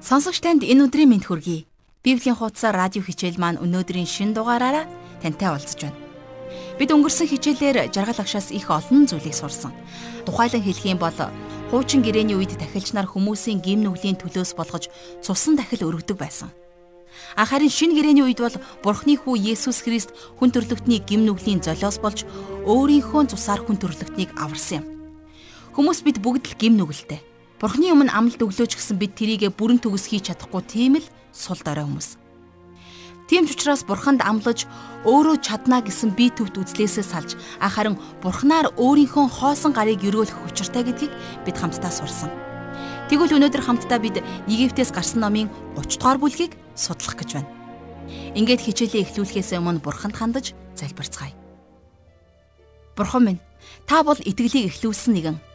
Сонсогч танд энэ өдрийн мэнд хүргэе. Библийн хуудасаар радио хичээл маань өнөөдрийн шин дугаараараа тантай уулзж байна. Бид өнгөрсөн хичээлээр жаргал агшаас их олон зүйлийг сурсан. Тухайлан хэлэх юм бол хуучин гэрээний үед тахилч нар хүмүүсийн гим нүглийн төлөөс болгож цусан дахил өргөдөг байсан. А харин шинэ гэрээний үед бол Бурхны хүү Есүс Христ хүн төрлөختний гим нүглийн золиос болж өөрийнхөө цусаар хүн төрлөختнийг аварсан юм. Хүмүүс бид бүгд л гим нүгэлтэй Бурхны өмнө амлалт өглөөч гэсэн бид тэрийгэ бүрэн төгс хийж чадахгүй тийм л сул дорой хүмүүс. Тийм ч учраас бурханд амлаж өөрөө чадна гэсэн бие төвт үзлээсээ салж харин бурхнаар өөрийнхөө хоосон гарыг өрөөлөх учиртай гэдгийг бид хамтдаа сурсан. Тэгвэл өнөөдөр хамтдаа бид Египтээс гарсан номын 30 дугаар бүлгийг судлах гэж байна. Ингээд хичээлээ эхлүүлэхээс өмнө бурханд хандаж залбирцгаая. Бурхан минь, та бол итгэлийг эхлүүлсэн нэгэн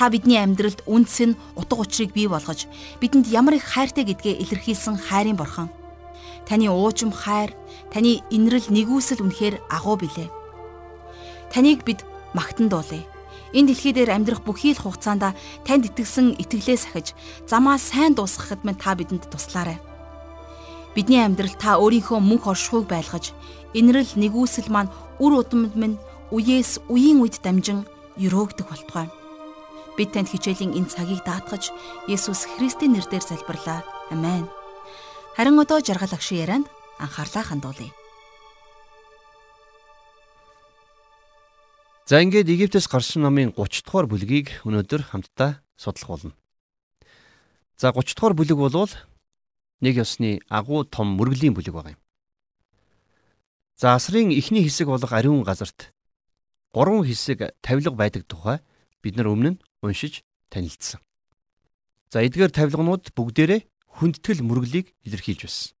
Та бидний амьдралд үндэс нь утга учирыг бий болгож бидэнд ямар их хайртай гэдгээ илэрхийлсэн хайрын бурхан. Таны уужим хайр, таны инрэл нэгүсэл үнэхээр агуу билээ. Таныг бид магтандуулъя. Энэ дэлхий дээр амьдрах бүхий л хугацаанд танд итгэсэн итгэлээ сахиж замаа сайн дуусгахад мань та бидэнд туслаарай. Бидний амьдрал та өөрийнхөө мөнх оршихуйг байлгаж, инрэл нэгүсэл маань үр удамд минь үеэс үеийн үед дамжин өрөөгдөх болтугай. Бид танд хичээлийн энэ цагийг даатгаж Есүс Христийн нэрээр залбирлаа. Амен. Харин одоо жаргал агшин ярианд анхаарлаа хандуулъя. За ингээд Египтээс гарсан номын 30 дугаар бүлгийг өнөөдөр хамтдаа судлах болно. За 30 дугаар бүлэг болвол нэг ёсны агуу том мөргөлийн бүлэг байгаа юм. За асрын эхний хэсэг болох ариун газарт гурван хэсэг тавилга байдаг тухай бид нар өмнө уншиж танилцсан. За эдгээр тавилганууд бүгдээрээ хүндэтгэл мөрөглийг илэрхийлж байсан.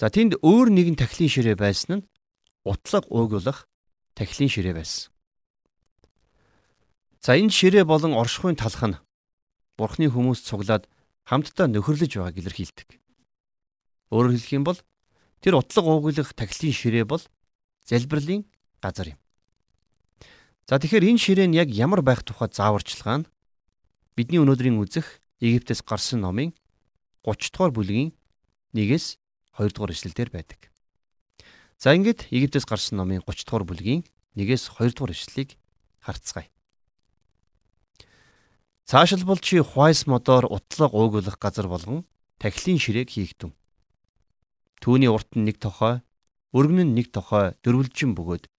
За тэнд өөр нэгэн тахилын ширээ байсан нь утлаг уугуулах тахилын ширээ байсан. За энэ ширээ болон оршихуйн талх нь Бурхны хүмүүс цуглаад хамтдаа нөхөрлөж байгааг илэрхийлдэг. Өөрөөр хэлэх юм бол тэр утлаг уугуулах тахилын ширээ бол залбирлын газар юм. За тэгэхээр энэ ширээн яг ямар байх тухай зааварчилгаа нь бидний өнөөдрийн үзэх Египтээс гарсан номын 30 дугаар бүлгийн 1-ээс 2 дугаар эшлэлдэр байдаг. За ингээд Египтээс гарсан номын 30 дугаар бүлгийн 1-ээс 2 дугаар эшлэлийг харцгаая. Цаашилбал чи хуайс модоор утлаг уугуулах газар болгон тахилын ширээг хийгдэв. Түүний урт нь нэг тохой, өргөн нь нэг тохой дөрвөлжин бөгөөд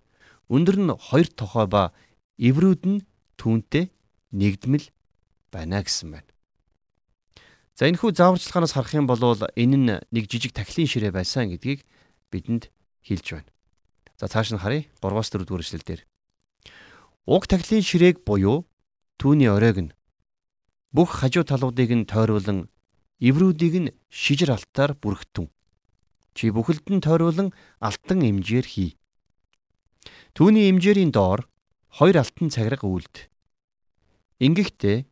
Өндөр нь хоёр тохой ба эврүүд нь түүнтэй нэгдмэл байна гэсэн байна. За энэ хүү зааварчилгаанаас харах юм бол энэ нь нэг жижиг тахилын ширээ байсан гэдгийг бидэнд хэлж байна. За цааш нь харъя 3-4 дугаар эшлэл дээр. Уг тахилын ширээг буюу түүний оройг нь бүх хажуу талуудыг нь тойруулан эврүүдийг нь шижир алтаар бүрхтэн. Чи бүхэлд нь тойруулан алтан эмжээр хий. Түүний имжээрийн доор хоёр алтан цаграг үлд. Ингэхдээ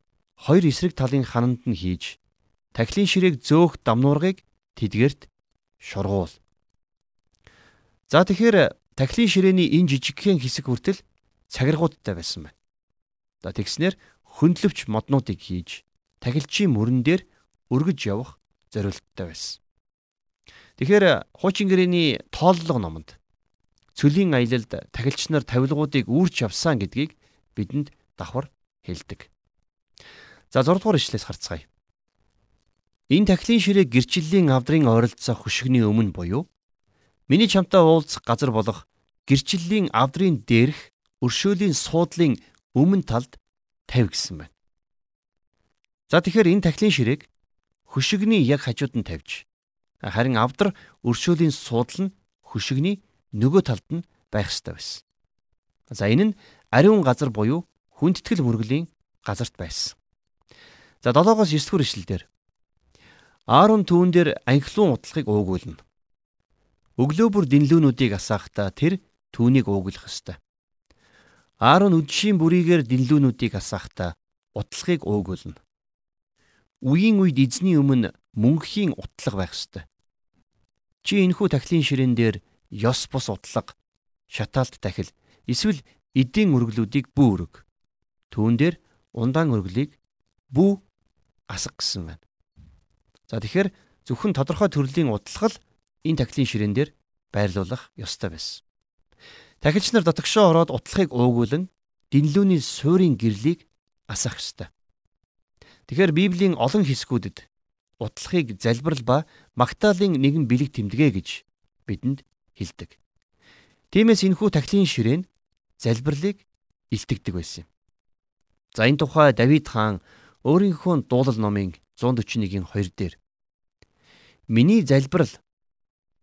хоёр эсрэг талын хананд нь хийж тахилын ширээг зөөх дамнуургыг тэдгэрт шургуул. За тэгэхээр тахилын ширээний энэ жижигхэн хэсэг хүртэл цаграгуудтай байсан байна. За тэгснэр хөндлөвч моднуудыг хийж тахилчийн мөрөн дээр өргөж явах зорилттой байсан. Тэгэхээр хуучин гэрээний тооллого номонд цөлийн аялалд тахилч нар тавилгуудыг үүрч явсан гэдгийг бидэнд давхар хэлдэг. За 6 дугаар ишлээс харцгаая. Энэ тахилын ширээ гэрчлэлийн авдрын ойролцоох хөшгөний өмнө буюу миний чамтай уулзах газар болох гэрчлэлийн авдрын дээрх өршөөлийн суудлын өмнө талд тавь гэсэн байна. За тэгэхээр энэ тахилын ширээг хөшгөний яг хажууд нь тавьж харин авдар өршөөлийн суудал нь хөшгөний нөгөө талд нь байх ёстой байсан. За энэ нь ариун газар буюу хүндэтгэл мөргөлийн газарт байсан. За 7-оос 9 дугаар ишлэлдэр Аарон түүн дээр анхлуун утлагыг уугуулна. Өглөө бүр дэнлүүнүүдийг асаахтаа тэр түүнийг уугуулах ёстой. Аарон үдшийн бүрийгээр дэнлүүнүүдийг асаахтаа утлагыг уугуулна. Үеийн үед эзний өмнө мөнхийн утлаг байх ёстой. Чи энэхүү тахлын ширээн дээр ёс бус удлаг, шатаалт дахил эсвэл эдийн өргөлүүдийг бүү өрг. Түүн дээр ундаан өргөлийг бүү асах гэсэн байна. За тэгэхээр зөвхөн тодорхой төрлийн удалгал энэ тахилын ширээн дээр байрлуулах ёстой байсан. Тахилч нар дотогшоо ороод утлагыг уугуулan дэнлүүний суурийн гэрлийг асах ёстой. Тэгэхээр Библийн олон хэсгүүдэд утлагыг залбирал ба магтаалын нэгэн бэлэг тэмдэгэ гэж бидэнд хэлдэг. Тиймээс энэхүү тахилын ширээн залбирлыг илтгэдэг байсан юм. За энэ тухай Давид хаан өөрийнхөө дуулал номын 141-ийн 2 дээр Миний залбирал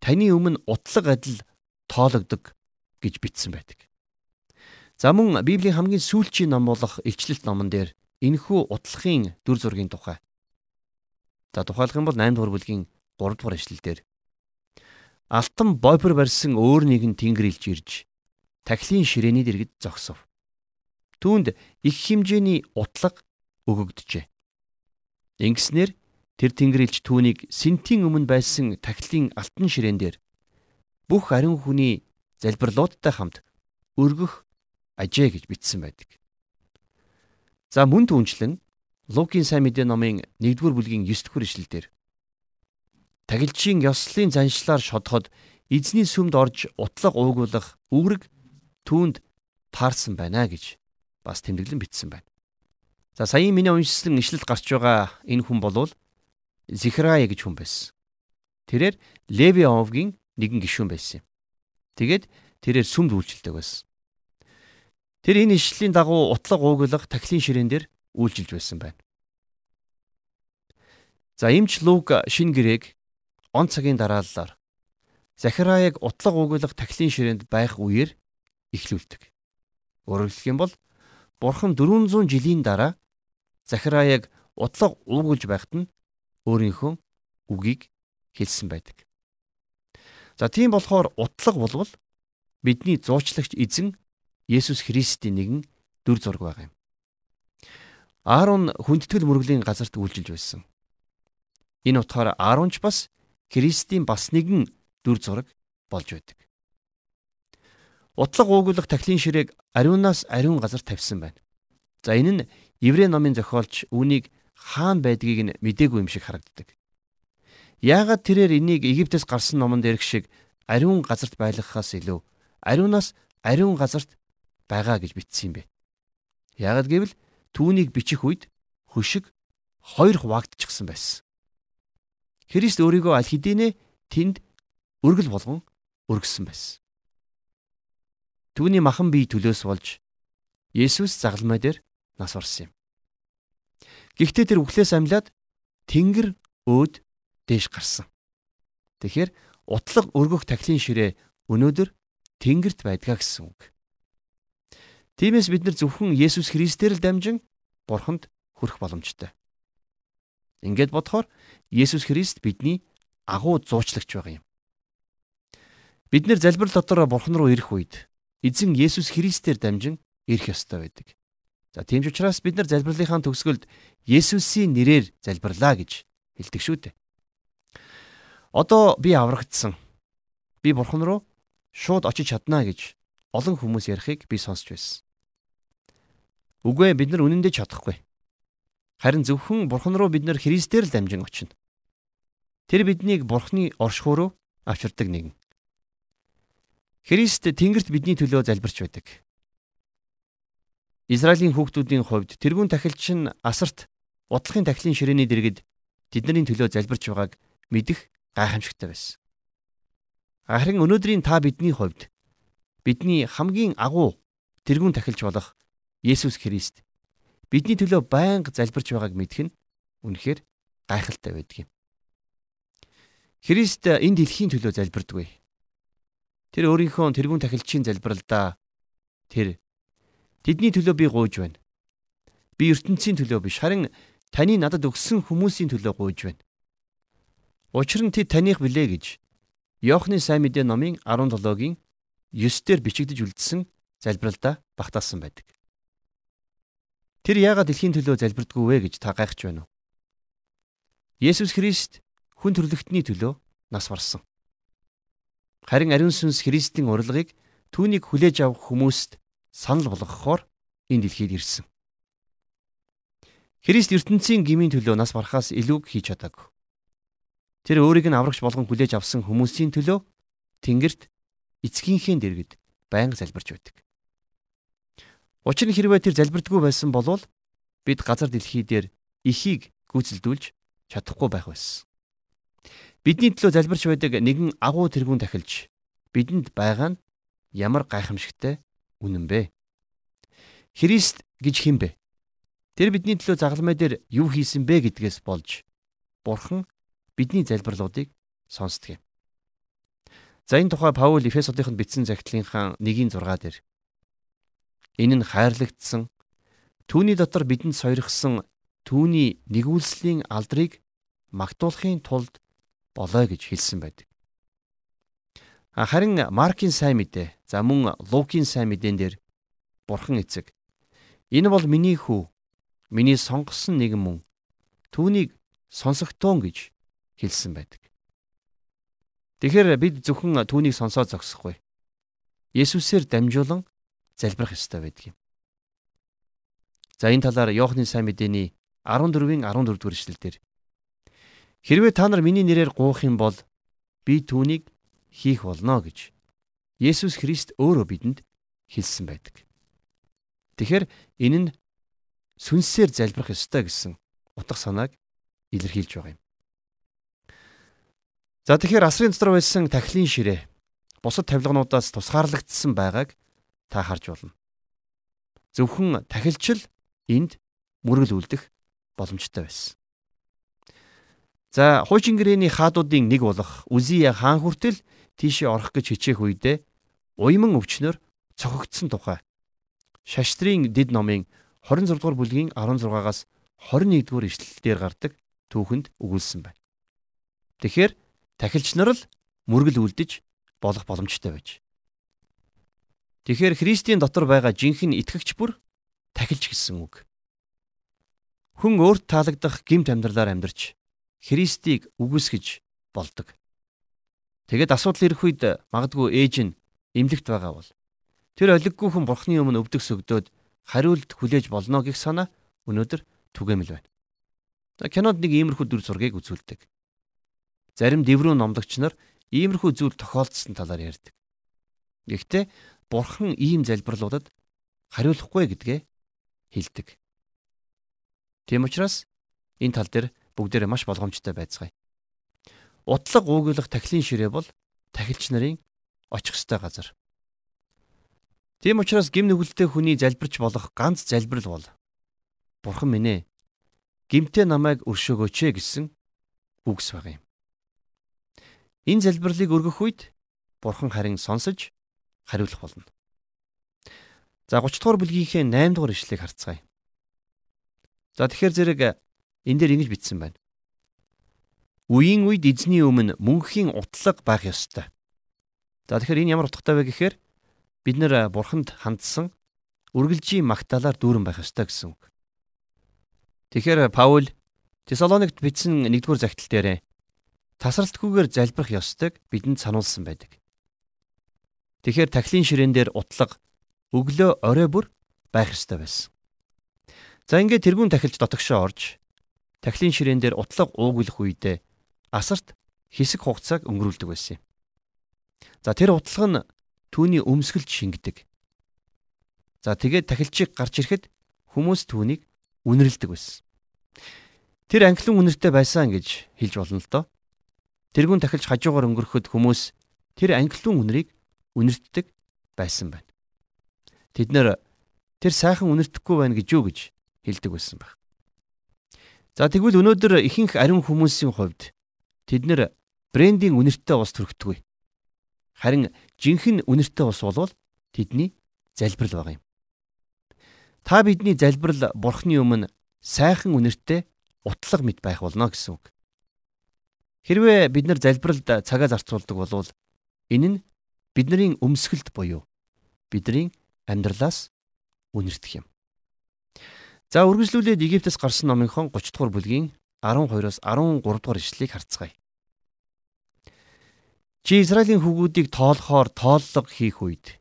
таны өмнө утлаг адил тоологдог гэж бичсэн байдаг. За мөн Библийн хамгийн сүүлчийн ном болох Илчлэлт номон дээр энэхүү утлагын дүр зургийн тухай. За тухайлах юм бол 8 дугаар бүлгийн 3 дугаар эшлэлдэр Алтан бойпор барьсан өөр нэгэн тэнгэр илж ирж тахилын ширээний дэргэд зогсов. Түүнд их хэмжээний утлаг өгөгдөжээ. Ингэснээр тэр тэнгэрэлж түүнийг сентийн өмнө байсан тахилын алтан ширээн дээр бүх ариун хүний залбирлуудтай хамт өргөх ажээ гэж бичсэн байдаг. За мөн түнчлэн Лукийн сайн мэдээ номын 1-р бүлгийн 9-р ишлэлдэр тагилчийн ёслолын заншлаар шодоход эзний сүмд орж утлаг уугуулах үүрэг түүнд таарсан байна гэж бас тэмдэглэн бичсэн байна. За саяын миний уншсан ишлэл гарч байгаа энэ хүн болвол Зихрая гэж хүн байсан. Тэрээр Леви овгийн нэгэн гишүүн байсан юм. Тэгээд тэрээр сүмд үйлчлдэг байсан. Тэр энэ ишлийн дагуу утлаг ууглах тахилын ширээн дээр үйлчилж байсан байна. За эмч Лук шин гэрээг он цагийн дарааллаар Захараяг утлаг ууглах тахилын ширээнд байх үеэр эхлүүлдэг. Өөрөөр хэлэх юм бол Бурхан 400 жилийн дараа Захараяг утлаг уугуулж байхад нь өөрийнхөө үгийг хэлсэн байдаг. За тийм болохоор утлаг болвол бидний зуучлагч эзэн Есүс Христийн нэгэн дүр зураг байгаа юм. Аарон хүндэтгэл мөргөлийн газарт үйлжилж байсан. Энэ утгаараа Ааронч бас Христийн бас нэгэн дүр зураг болж байдаг. Утлаг уугуулах тахлын ширээг ариунаас ариун газар тавьсан байна. За энэ нь Еврей номын зохиолч үүнийг хаан байдгийг нь мдээгүй юм шиг харагддаг. Яагаад тэрээр энийг Египтээс гарсан номон дээрх шиг ариун газарт байлгахаас илүү ариунаас ариун газарт байгаа гэж бичсэн юм бэ? Яагаад гэвэл түүнийг бичих үед хөшиг хоёр хуваагдчихсан байсан. Христ өөрийгөө аль хэдийнэ тэнд өргөл болгон өргөсөн байсан. Түүний махан бие төлөөс болж Есүс загалмай дээр нас орсон юм. Гэхдээ тэр үхлээс амьлаад Тэнгэр өөд дээш гарсан. Тэгэхээр утлаг өргөх тахлын ширээ өнөөдөр Тэнгэрт байдгаа гэсэн үг. Тиймээс бид нар зөвхөн Есүс Христээр л дамжин Бурханд хүрэх боломжтой. Ингээд бодохоор Есүс Христ бидний агуу зуучлагч байгаа юм. Бид нэр залбирал дотор Бурхан руу ирэх үед эзэн Есүс Христээр дамжин ирэх ёстой байдаг. За тийм ч учраас бид нар залбирлынхаа төгсгөлд Есүсийн нэрээр залбирлаа гэж хэлдэг шүү дээ. Одоо би аврагдсан. Би Бурхан руу шууд очиж чаднаа гэж олон хүмүүс ярихыг би сонсч байсан. Үгүй ээ бид нар үнэндээ чадахгүй. Харин зөвхөн Бурхан руу бид нар Христээр л дамжин очино. Тэр биднийг Бурханы оршихуй руу авчирдаг нэгэн. Христ Тэнгэрт бидний төлөө залбирч байдаг. Израилийн хүүхдүүдийн хувьд тэрүүн тахилч нь асарт утлагын тахилын ширээний дэргэд тэдний төлөө залбирч байгааг мэдэх гайхамшигтай байсан. Харин өнөөдрийн та бидний хувьд бидний хамгийн агуу тэрүүн тахилч болох Есүс Христ бидний төлөө байнга залбирч байгааг мэдэх нь үнэхээр гайхалтай байдаг юм. Христ энэ дэлхийн төлөө залбирдаггүй. Тэр өөрийнхөө тэрүүн тахилчийн залбиралдаа тэр тэдний төлөө би гуйж байна. Би ертөнцийн төлөө биш харин таны надад өгсөн хүмүүсийн төлөө гуйж байна. Учир нь тэд таних билээ гэж Иохны сайн мэдээ номын 17-гийн 9-дэр бичигдэж үлдсэн залбиралдаа багтаасан байдаг. Тэр яагаад дэлхийн төлөө залбирдгүй вэ гэж та гайхаж байна уу? Есүс Христ хүн төрлөختний төлөө нас барсан. Харин ариун сүнс Христийн урилгыг түүнийг хүлээж авах хүмүүст санал болгохоор энэ дэлхийд ирсэн. Христ ертөнцийн гмийн төлөө нас барахаас илүү хийж чадаагүй. Тэр өөрийг нь аврагч болгон хүлээж авсан хүмүүсийн төлөө Тэнгэрт эцгийнхээ дэргэд байнга залбирч байдаг. Учир нь хэрвээ тэр залбирдаггүй байсан бол бид газар дэлхий дээр ихийг гүйцэлдүүлж чадахгүй байх байсан. Бидний төлөө залбирч байдаг нэгэн агуу тэргүүн тахилж бидэнд байгаа нь ямар гайхамшигтай үнэн бэ? Христ гэж хэн бэ? Тэр бидний төлөө загалмай дээр юу хийсэн бэ гэдгээс болж Бурхан бидний залбирлуудыг сонсдог юм. За энэ тухай Паул Эфесодыхонд бичсэн загтлынхаа 1-ийн 6 дээр энэ нь хайрлагдсан түүний дотор бидэнд сойрхсон түүний нэгүүлслийн алдрыг магтуулахын тулд болоо гэж хэлсэн байдаг. Харин Маркийн сайн мэдээ, за мөн Лукийн сайн мэдээн дээр Бурхан эцэг энэ бол миний хүү, миний сонгосон нэгэн мөн. Түүнийг сонсогтоон гэж хэлсэн байдаг. Тэгэхээр бид зөвхөн түүнийг сонсоод зогсохгүй. Есүсээр дамжуулан залбирах ёстой байдаг юм. За энэ талаар Иохны сайн мэдээний 14-ийн 14 дугаар эшлэлдэр Хэрвээ та нар миний нэрээр гуух юм бол би түүнийг хийх болно гэж Есүс Христ өөрөө бидэнд хэлсэн байдаг. Тэгэхээр энэ нь сүнсээр залбирах ёстой гэсэн утга санааг илэрхийлж байгаа юм. За тэгэхээр асрын дотор байсан тахилын ширээ бусад тавилгануудаас тусгаарлагдсан байгааг та харж болно. Зөвхөн тахилчл энд мөргөл үлдэх боломжтой байсан. За хуучин гэрээний хаадуудын нэг болох Үзия хаан хүртэл тийшээ орох гэж хичээх үедээ уйман өвчнөр цохигдсон тухай Шаштрын дэд номын 26 дугаар бүлгийн 16-аас 21 дугаар ишлэлээр гардаг түүхэнд өгүүлсэн байна. Тэгэхээр тахилч нар л мөргөл үлдэж болох боломжтой байж. Тэгэхээр Христийн дотор байгаа жинхэнэ итгэгч бүр тахилч гэсэн үг. Хүн өөрт таалагдах гимт амьдралаар амьдарч Христийг үгүйсгэж болдог. Тэгэд асуудал ирэх үед магадгүй ээж нь эмлэгт байгаа бол тэр олиггүй хүн бурхны өмнө өвдөг сөгдөөд хариулт хүлээж болно гэх санаа өнөөдөр түгээмэл байна. Кинонд нэг иймэрхүү дүр зургийг үзүүлдэг. Зарим дэврүү номлогч нар иймэрхүү зүйл тохиолдсон талаар ярьдаг. Гэхдээ бурхан ийм залбирлуудад хариулахгүй гэдгээ хэлдэг. Тийм учраас энэ тал дээр бүгдээрээ маш болгоомжтой байцгаая. Утлаг уугуулах тахилын ширээ бол тахилч нарын очих ёстой газар. Тийм учраас гим нүгэлтэй хүний залбирч болох ганц залбирал бол Бурхан минь ээ гимтээ намайг өршөөгөөч ээ гэсэн үгс баг юм. Энэ залбирлыг өргөх үед Бурхан харин сонсож хариулах болно. За 30 дугаар бүлгийнхээ 8 дугаар ишлэгийг харцгаая. За тэгэхээр зэрэг энэ дээр ингэж бичсэн байна. Үеийн үед эзний өмнө мөнхийн утлаг байх ёстой. За тэгэхээр энэ ямар утгатай вэ гэхээр бид нэр бурханд хандсан үргэлжийн магтаалаар дүүрэн байх ёстой гэсэн үг. Тэгэхээр Паул Тесалоникт бичсэн 1-р загтал дээр тасралтгүйгээр залбирах ёстойг бидэнд сануулсан байдаг. Тэгэхээр тахилын ширээн дээр утлаг өглөө орой бүр байх ёстой байсан. За ингээд тэрүүн тахилж дотогшоо орж тахилын ширээн дээр утлаг уугуулах үедээ асарт хэсэг хугацааг өнгөрүүлдэг байсан юм. За тэр утлаг нь түүний өмсгөлд шингэдэг. За тэгээд тахилчийг гарч ирэхэд хүмүүс түүнийг үнэрлдэг байсан. Тэр анхлын үнэртэй байсан гэж хэлж болно л доо. Тэрүүн тахилж хажуугаар өнгөрөхөд хүмүүс тэр ангиллун үнрийг үнэртдэг байсан байна. Тэд нэр тэр сайхан үнэртэхгүй байна гэж юу гэж хэлдэг байсан баг. За тэгвэл өнөөдөр ихэнх ариун хүмүүсийн хувьд тэд нэр брендийн үнэртэй ус төрөгдөггүй. Харин жинхэнэ үнэртэй ус болвол тэдний залбирал байгаа юм. Та бидний залбирал бурхны өмнө сайхан үнэртэй утлаг мэд байх болно гэсэн үг. Хэрвээ бид нар залбиралд цагаа зарцуулдаг бол энэ нь бидний өмсгөлд буюу бидний амьдралаас үнэртэх юм. За үргэлжлүүлээд Египтээс гарсан номынхон 30 дугаар бүлгийн 12-оос 13 дугаар ишлэлийг харцгаая. Чи Израилийн хүүгүүдийг тоолохоор тооллого хийх үед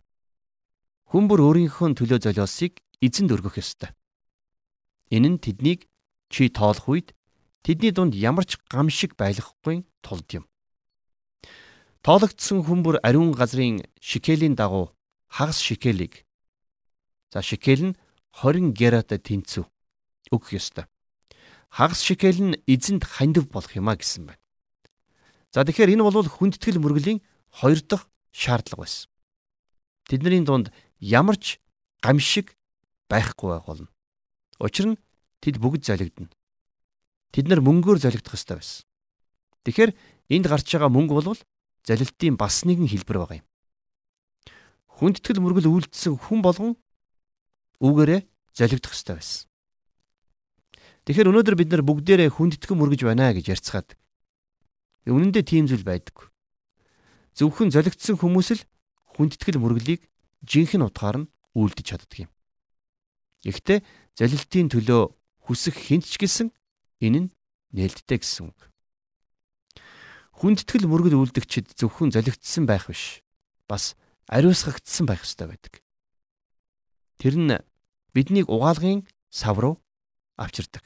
хүн бүр өөрийнхөө төлөө золиосыг эзэнд өргөх ёстой. Энэ нь тэднийг чи тоолох үед тэдний дунд ямар ч гам шиг байлгахгүй тулд юм. Тоологдсон хүмүүр ариун газрын шикелийн дагуу хагас шикелийг за шикел нь 20 герата тэнцүү өгөх ёстой. Хагас шикел нь эзэнд хандив болох юмаа гэсэн байна. За тэгэхээр энэ бол хүндэтгэл мөргөлийн хоёр дахь шаардлага байсан. Тэдний дунд ямар ч гамшиг байхгүй байх болно. Учир нь тэд бүгд залгидана. Тэд нар мөнгөөр залгидах ёстой байсан. Тэгэхээр энд гарч байгаа мөнгө бол залилтын бас нэгэн хэлбэр байгаа юм. Хүндэтгэл мөргөл үйлдэлсэн хүн болгон үүгээрээ залгидах ёстой байсан. Тэгэхээр өнөөдөр бид нар бүгдээрээ хүндэтгэн мөргөж байна гэж ярьцгаад үнэн дээр тийм зүйл байдаг. Зөвхөн золигдсон хүмүүс л хүндэтгэл мөргөлийг жинхэнэ утгаар нь үйлдэж чаддаг юм. Гэхдээ залилтын төлөө хүсэх хинт ч гэсэн энэ нь нээлттэй гэсэн үг. Хүндэтгэл мөргөл үлдэгчид зөвхөн золигдсон байх биш. Бас ариусгагдсан байх ёстой байдаг. Тэр нь биднийг угаалгын сав руу авчирдаг.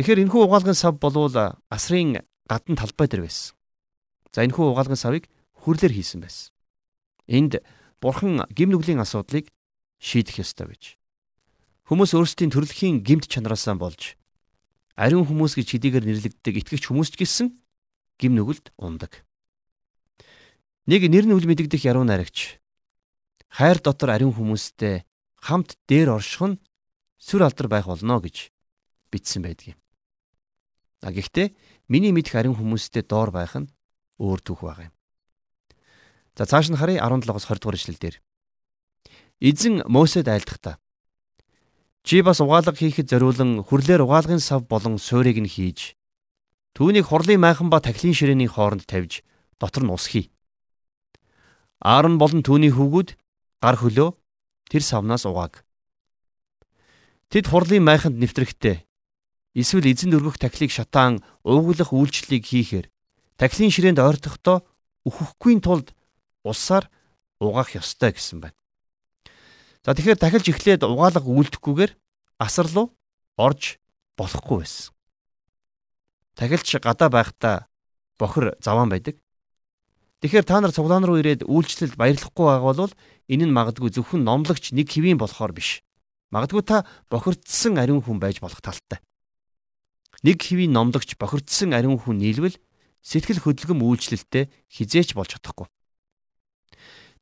Тэгэхээр энэхүү угаалгын сав болвол асрын гадна талбай дээр байсан. За энэхүү угаалгын савыг хүрлэр хийсэн байсан. Энд бурхан гим нүглийн асуудлыг шийдэх ёстой байж. Хүмүүс өөрсдийн төрөлхийн гимт чанараасаа болж ариун хүмүүс гэж хэдийгээр нэрлэгддэг итгэгч хүмүүс ч гэсэн гим нүгэлд ундаг. Нэг нэр нь үл мэдэгдэх яруу найрагч хайр дотор ариун хүмүүстэй хамт дээр орших нь сүр алдар байх болно гэж бичсэн байдаг юм. А гэхдээ миний мэдх ариун хүмүүстэй доор байх нь өөр түүх байгаа юм. За цааш нь харъя 17-оос 20 дугаар ишлэл дээр. Эзэн Мосед айлдахдаа чи бас угаалга хийхэд зориулан хүрлээр угаалгын сав болон суурийг нь хийж Түүнийг хурлын майхан ба тахилын ширээний хооронд тавьж дотор нь ус хий. Аарон болон түүний хүүгүүд гар хөлөө тэр савнаас угааг. Тэд хурлын майханд нэвтрэхтэй эсвэл эзэн өргөх тахилыг шатаан уугуулах үйлчлэлийг хийхээр тахилын ширээнд ойртохдоо өөхөхгүй тулд усаар угаах ёстой гэсэн байна. За тэгэхээр дахилж эхлээд угаалга үйлдэхгүйгээр асар руу орж болохгүй байсан. Тахилч гадаа байхдаа бохир заваан байдаг. Тэгэхээр та нар цуглаан руу ирээд үйлчлэлд баярлахгүй байгаа бол энэ нь магадгүй зөвхөн номлогч нэг хэвийн болохоор биш. Магадгүй та бохирдсан ариун хүн байж болох талтай. Нэг хэвийн номлогч бохирдсан ариун хүн нийлвэл сэтгэл хөдлөм үйлчлэлтэй хизээч болж чадахгүй.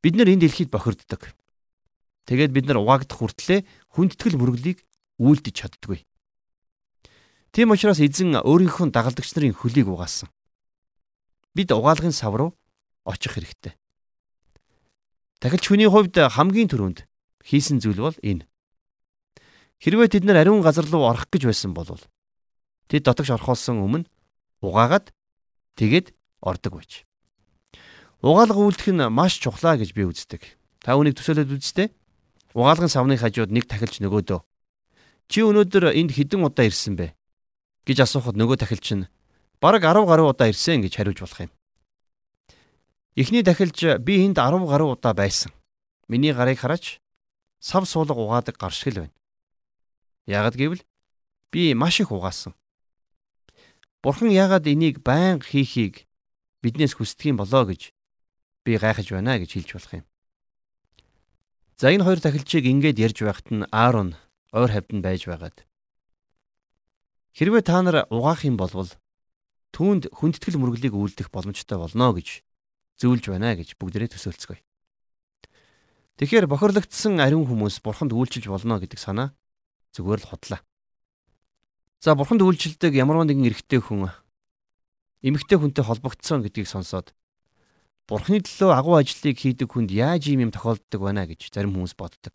Бид нар энэ дэлхийд бохирддаг. Тэгээд бид нар угаагдах хүртлээр хүндэтгэл мөрөглийг үйлдэж чаддгүй. Тийм учраас эзэн өөрийнхөө дагалдагч нарын хөлийг угаасан. Бид угаалгын сав руу очих хэрэгтэй. Дахиж хүний хувьд хамгийн түрүүнд хийсэн зүйл бол энэ. Хэрвээ тэд нар ариун газар руу орох гэж байсан бол тэд дотогш орхолсон өмнө угаагаад тэгээд ордог байж. Угаалга үйлдэх нь маш чухлаа гэж би үздэг. Та үнийг төсөөлөд үзтээ. Угаалгын савны хажууд нэг тахилч нөгөөдөө. Чи өнөөдөр энд хэдэн удаа ирсэн бэ? Гэж асуухад нөгөө тахилч нь бараг 10 гаруй удаа ирсэн гэж хариулж болох юм. Эхний тахилч би энд 10 гаруй удаа байсан. Миний гарыг хараач сав суулга угаадаг гар шиг л байна. Яагад гэвэл би маш их угаасан. Бурхан яагаад энийг байнга хийхийг биднээс хүсдэг юм болоо гэж би гайхаж байна гэж хэлж болох юм. За энэ хоёр тахилчийг ингэж ярьж байхад нь Аарон ойр хавьд нь байж байгаад Хэрвээ та нар угаах юм бол түүнд хүндэтгэл мөрөглийг үйлдэх боломжтой болно гэж зөвлөж байна гэж бүгдээрээ төсөөлцгөөе. Тэгэхээр бохирлогдсон ариун хүмүүс бурханд үйлчилж болно гэдэг санаа зүгээр л худлаа. За бурханд үйлчилдэг ямар нэгэн эрэгтэй хүн эмэгтэй хүнтэй холбогдсон гэдгийг сонсоод бурхны төлөө агуу ажлыг хийдэг хүнд яаж ийм юм тохиолддог байна гэж зарим хүмүүс боддог.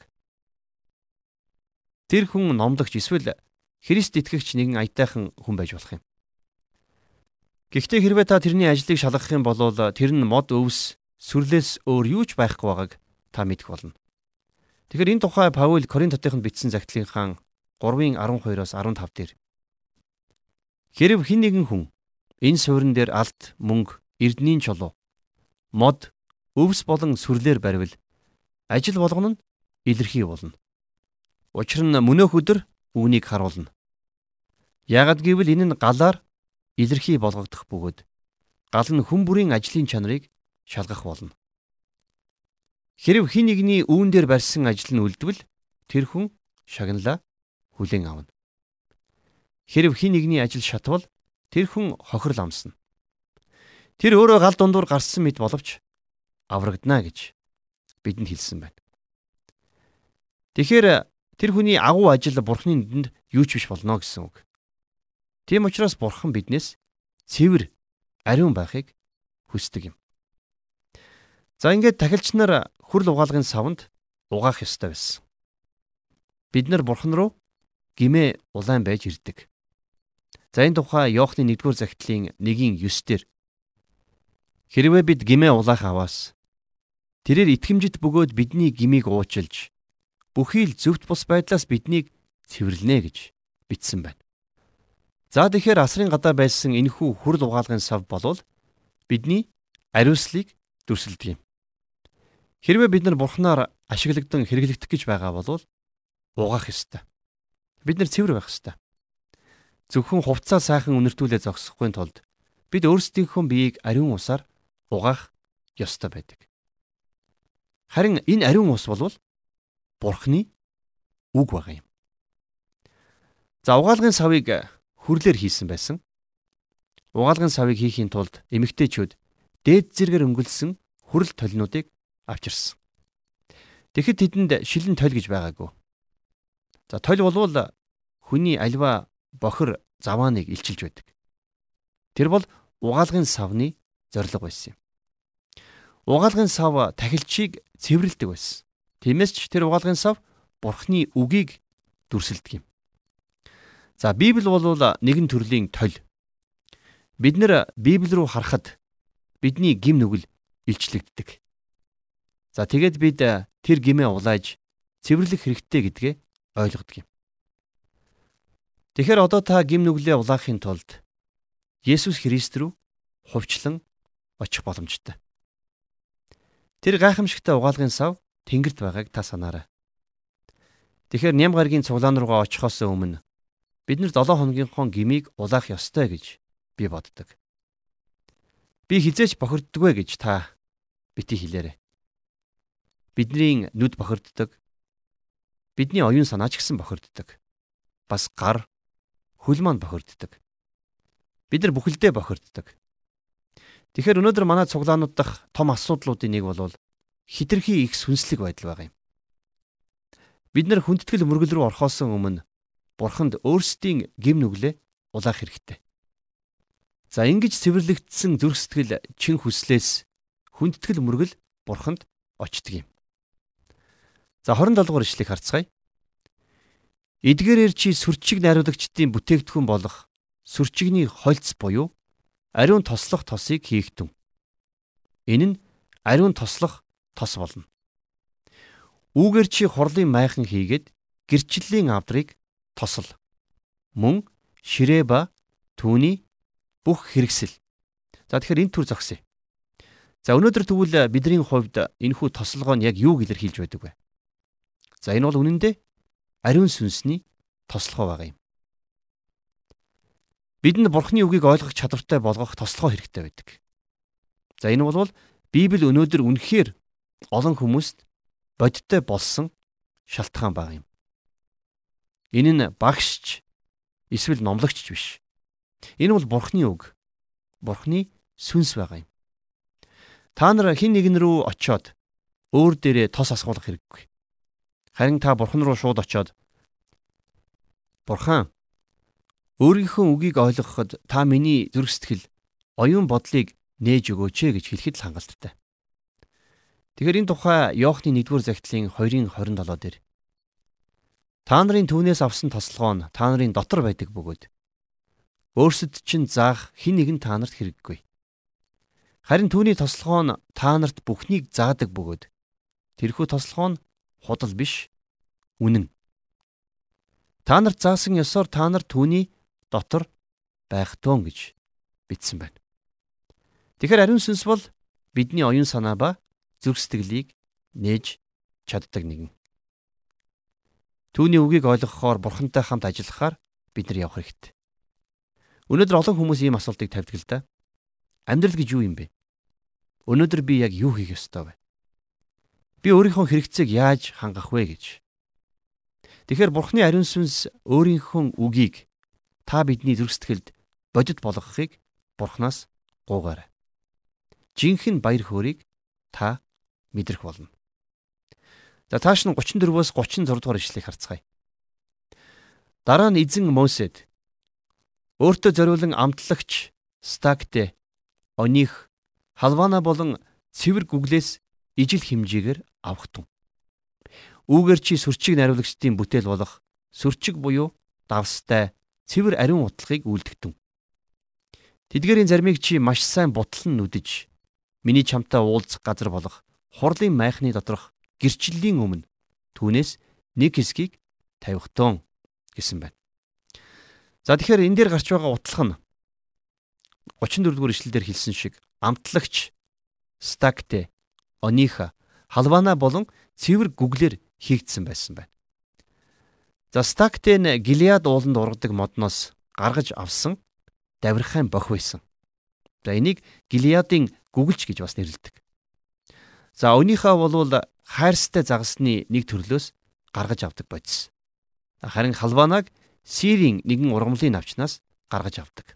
Тэр хүн номлогч эсвэл Христ итгэгч нэгэн аятайхан хүн байж болох юм. Гэхдээ хэрвээ та тэрний ажлыг шалгах юм бол тэр нь мод өвс сүрлээс өөр юу ч байхгүй байгааг та мэдэх болно. Тэгэхээр энэ тухай Паул Коринт хотынд бичсэн загтлынхаа 3-ын 12-оос 15 дээр Хэрв хин нэгэн хүн энэ суурин дээр алт, мөнгө, эрдэнийн чулуу, мод, өвс болон сүрлээр баривал ажил болгоно нь илэрхий болно. Учир нь мөнөөх өдөр үүнийг харуулна. Ягд гэвэл энэ нь галаар илэрхий болгогдох бөгөөд гал нь хүн бүрийн ажлын чанарыг шалгах болно. Хэрв хин нэгний үүн дээр барьсан ажил нь үлдвэл тэр хүн шагналаа хүлээн авна. Хэрв хин нэгний ажил шатвал тэр хүн хохирол амсна. Тэр өөрөө гал дундуур гарсан мэт боловч аврагдана гэж бидэнд хэлсэн байна. Тэгэхээр тэр хүний агуу ажил бурхны нүдэнд юу ч биш болно гэсэн үг. Тийм учраас бурхан биднээс цэвэр ариун байхыг хүсдэг юм. За ингээд тахилч нар хүрл угаалгын савнд угаах ёстой байсан. Бид нар бурхан руу гимээ улаан байж ирдэг. За энэ тухай Иохны 1-р захидлын 1-ийн 9 дээр хэрвээ бид гимээ улаах аваас тэрээр итгэмжит бөгөөд бидний гмийг уучилж бүхий л зөвхт бус байдлаас биднийг цэвэрлэнэ гэж бичсэн байна. За тэгэхээр асрын гадаа байсан энэхүү хүрл угаалгын сав болвол бидний ариуслыг дүрсэлдэг юм. Хэрвээ бид нар бурхнаар ашиглагдан хэрэглэгдэх гэж байгаа бол угаах ёстой. Бид нар цэвэр байх ёстой. Зөвхөн хувцас сайхан үнэртүүлээ зогсохгүй тулд бид өөрсдийнхөө биеийг ариун усаар угаах ёстой байдаг. Харин энэ ариун ус болвол бурхны үг байгаа юм. За угаалгын савыг хүрлээр хийсэн байсан. Угаалгын савыг хийхийн тулд эмэгтэйчүүд дээд зэргээр өнгөлсөн хүрэл толинуудыг авчирсан. Тэгэхэд тэдэнд шилэн толь гэж байгаагүй. За толь болвол хүний альва бохир завааныг илчилж байдаг. Тэр бол угаалгын савны зорилго байсан юм. Угаалгын сав тахилчийг цэвэрлдэг байсан. Тиймээс ч тэр угаалгын сав бурхны үгийг дүрсэлдэг юм. За Библи бол нэгэн төрлийн толь. Бид нэр Библи рүү харахад бидний гим нүгэл илчлэгддэг. За тэгээд бид тэр гимээ улааж цэвэрлэх хэрэгтэй гэдгээ ойлгодог юм. Тэгэхээр одоо та гим нүглээ улаахын тулд Есүс Христ рүү хувьчлан очих боломжтой. Тэр гайхамшигтай угаалгын сав тэнгэрт байгааг та санаарай. Тэгэхээр ням гаргийн цуглаан руугаа очихоос өмнө бид нар 7 хоногийнхоо гмийг улаах ёстой гэж би боддог. Би хизээч бохирддгүй гэж та бити хэлээрэй. Бидний нүд бохирддог. Бидний оюун санаа ч гэсэн бохирддог. Бас гар, хөл маань бохирддог. Бид нар бүхэлдээ бохирддог. Тэгэхээр өнөөдөр манай цуглаанууд дахь том асуудлуудын нэг бол хитрхи их сүнслэг байдал байгаа юм. Бид нар хүндэтгэл мөргөл рүү орхоос өмнө бурханд өөрсдийн гим нүглээ улаах хэрэгтэй. За ингэж цэвэрлэгдсэн зүрх сэтгэл чин хүслээс хүндэтгэл мөргөл бурханд очдөг юм. За 27 дугаар ишлэгийг харцгаая. Эдгээрээр чи сүрчиг найруулагчдын бүтээгдэхүүн болох сүрчигний хольц буюу ариун тослох тосыг хийгтэн. Энэ нь ариун тослох тос болно. Үүгээр чи хурлын майхан хийгээд гэрчлэлийн авдрыг тосол мөн ширээ ба түүний бүх хэрэгсэл. За тэгэхээр энэ төр зогсъё. За өнөөдөр тэгвэл бидний хувьд энэхүү тослогоо нь яг юуг илэрхийлж байдаг вэ? За энэ бол үнэн дээр ариун сүнсний тослогоо байгаа юм. Бидэнд бурхны үгийг ойлгох чадвартай болгох тослогоо хэрэгтэй байдаг. За энэ бол Библи өнөөдөр үнэхээр олон хүмүүст бодиттой болсон шалтгаан баг юм. Энэ нь багшч эсвэл номлогч биш. Энэ бол Бурхны үг. Бурхны сүнс байгаа юм. Та нар хин нэгэн рүү очиод өөр дээрээ тос асгуулах хэрэггүй. Харин та Бурхан руу шууд очиод Бурхан өөрийнхөө үгийг ойлгоход та миний зүрх сэтгэл оюун бодлыг нээж өгөөч гэж хэлэхэд л хангалттай. Тэгэхээр энэ тухай Иохны 1-р захидлын 2-ын 27 дээр Та нарын түүнээс авсан тослогоо нь та нарын дотор байдаг бөгөөд өөрсөд чинь заах хэн нэгэн та нарт хэрэггүй. Харин түүний тослогоо нь та нарт бүхнийг заадаг бөгөөд тэрхүү тослогоо нь худал биш үнэн. Та нарт заасан ёсоор та нар түүний дотор байх тун гэж бичсэн байна. Тэгэхээр ариун сүнс бол бидний оюун санаа ба зүрх сэтгэлийг нээж чаддаг нэгэн. Түүний үгийг ойлгохоор бурхантай хамт ажиллахаар бид нар явах хэрэгтэй. Өнөөдөр олон хүмүүс ийм асуултыг тавьдаг л да. амьдрал гэж юу юм бэ? Өнөөдөр би яг юу хийх ёстой вэ? Би өөрийнхөө хэрэгцээг яаж хангах вэ гэж. Тэгэхээр Бурхны ариун сүнс өөрийнхөө үгийг та бидний зүрх сэтгэлд бодит болгохыг Бурханаас гуугаарай. Жинхэнэ баяр хөөргийг та мэдрэх болно. За тааш нь 34-өөс 36 дугаар ишлэгийг харцгаая. Дараа нь эзэн Мосед өөртөө зориулан амтлагч Стакте оних халвана болон цэвэр гүглээс ижил хэмжээгээр авахтун. Үүгээр чи сүрчиг нариулагчдын бүтээл болох сүрчиг буюу давстай цэвэр ариун утлагыг үлдгтэн. Тэдгээрийн заримыг чи маш сайн бутлан нүдэж миний чамтай уулзах газар болох хурлын майхны доторх гэрчлэлийн өмнө түүнээс нэг хэсгийг тавихтун гэсэн байна. За тэгэхээр энэ дээр гарч байгаа утлах нь 34 дугаар ишлэлдэр хэлсэн шиг амтлагч стакте ониха халвана болон цэвэр гүглэр хийгдсэн байсан байна. За стактен Гилеад ууланд ургадаг модноос гаргаж авсан давирхайн бох байсан. За энийг Гилеадын гүгэлж гэж бас нэрлэдэг. За өнийхөө болвол хайрстай загасны нэг төрлөөс гаргаж авдаг бодис. Харин халванаг Сирийн нэгэн ургамлын навчнаас гаргаж авдаг.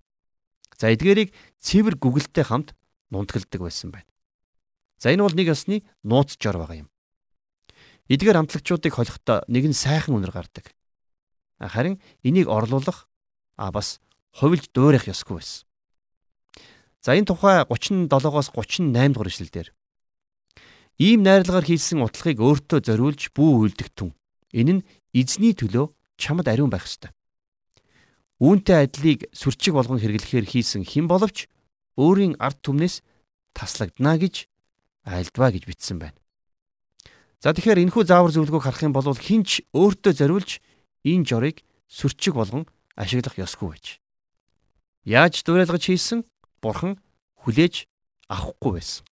За эдгээрийг цэвэр гүгэлтэй хамт нунтгалдаг байсан байна. За энэ бол нэг ёсны нууц жор байгаа юм. Эдгээр амтлагчдыг холихдоо нэг нь сайхан үнэр гардаг. Харин энийг орлуулах а бас хувилж дуурайх ёсгүй байсан. За энэ тухай 37-оос 38 дугаар ишлэлдэр ийм найрлагаар хийсэн утлагыг өөртөө зориулж бүү үйлдэгтэн. Энэ нь эзний төлөө чамд ариун байх ёстой. Үүнтэй адилыг сүрчиг болгон хэрэглэхээр хийсэн хэн боловч өөрийн ард түмнээс таслагдана гэж айлдваа гэж бичсэн байна. За тэгэхээр энэхүү заавар зөвлөгөөг харах юм бол хинч өөртөө зориулж энэ жорыг сүрчиг болгон ашиглах ёсгүй байж. Яаж дуурайлгаж хийсэн бурхан хүлээж авахгүй байсан.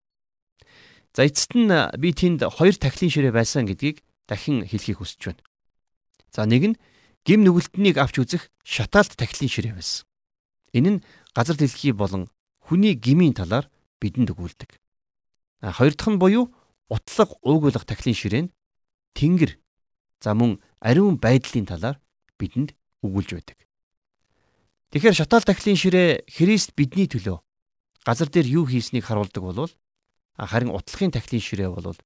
За эцэст нь би тэнд хоёр тахлын ширээ байсан гэдгийг дахин хэлхийг хүсэж байна. За нэг нь гим нүгэлтнийг авч үзэх шатаалт тахлын ширээ байсан. Энэ нь газар дэлхий болон хүний гмийн талаар бидэнд өгүүлдэг. Хоёр дахь нь буюу утлаг уугуулах тахлын ширээн тэнгэр за мөн ариун байдлын талаар бидэнд өгүүлж байдаг. Тэгэхээр шатаал тахлын ширээ Христ бидний төлөө газар дээр юу хийснийг харуулдаг болвол харин утлагын тахлын ширээ болвол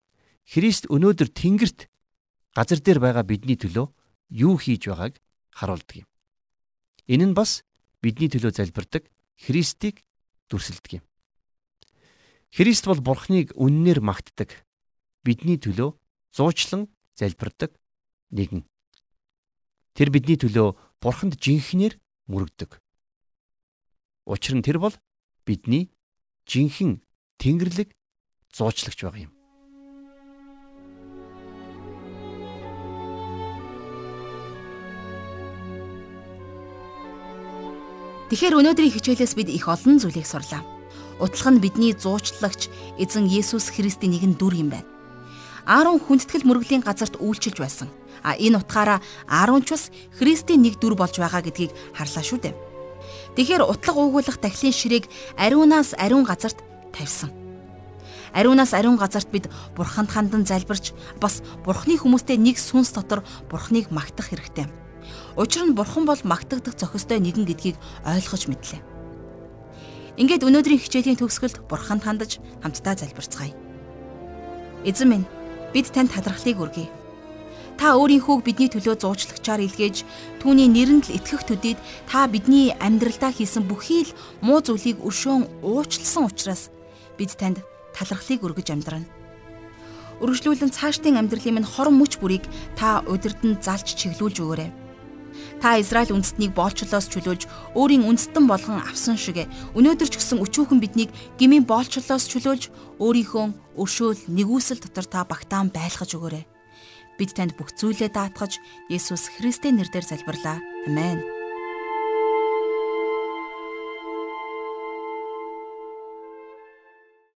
Христ өнөөдөр тэнгэрт газар дээр байгаа бидний төлөө юу хийж байгааг харуулдаг юм. Энэ нь бас бидний төлөө залбирдаг Христийг дүрсэлдэг юм. Христ бол Бурхныг үннээр магтдаг. Бидний төлөө зуучлан залбирдаг нэгэн. Тэр бидний төлөө Бурханд жинхнэр мөрөгдөг. Учир нь тэр бол бидний жинхэнэ Тэнгэрлэг зуучлагч байгаа юм. Тэгэхээр өнөөдрийн хичээлээс бид их олон зүйлийг сурлаа. Утлах нь бидний зуучлагч эзэн Есүс Христийн нэгэн дүр юм байна. Аарон хүндэтгэл мөрөглийн газарт үйлчилж байсан. А энэ утгаараа Ааронч бас Христийн нэг дүр болж байгаа гэдгийг харлаа шүү дээ. Тэгэхээр утлаг уугуулах дахлын ширээг ариунаас ариун газарт тавьсан. Ариунаас ариун газарт бид бурханд хандан залбирч бас бурхны хүмүүстэй нэг сүнс дотор бурхныг магтах хэрэгтэй. Учир нь бурхан бол магтагдах зохистой нэгэн гэдгийг ойлгож мэдлээ. Ингээд өнөөдрийн хичээлийн төгсгөлд бурханд хандаж хамтдаа залбирцгаая. Эзэн минь бид танд талархлыг өргөе. Та өөрийнхөөг бидний төлөө зуучлагчаар илгээж түүний нэрэнд л итгэх төдийд та бидний амьдралдаа хийсэн бүхий л муу зүйлийг өршөөн уучлсан учраас бид танд талархлыг өргөж амьдрана. Үргэлжлүүлэн цаашдын амьдралын минь хорон мөч бүрийг та удирдан залж чиглүүлж өгөөрэй Та Израиль үндэстнийг боолчлоос чөлөөлж өөрийн үндэстэн болгон авсан шигэ өнөөдөр ч гэсэн өчүүхэн биднийг гмийн боолчлоос чөлөөлж өөрийнхөө өршөөл нэгүсэл дотор та багтаан байлгаж өгөөрэй. Бид танд бүх зүйлээ даатгаж Есүс Христийн нэрээр залбирлаа. Амен.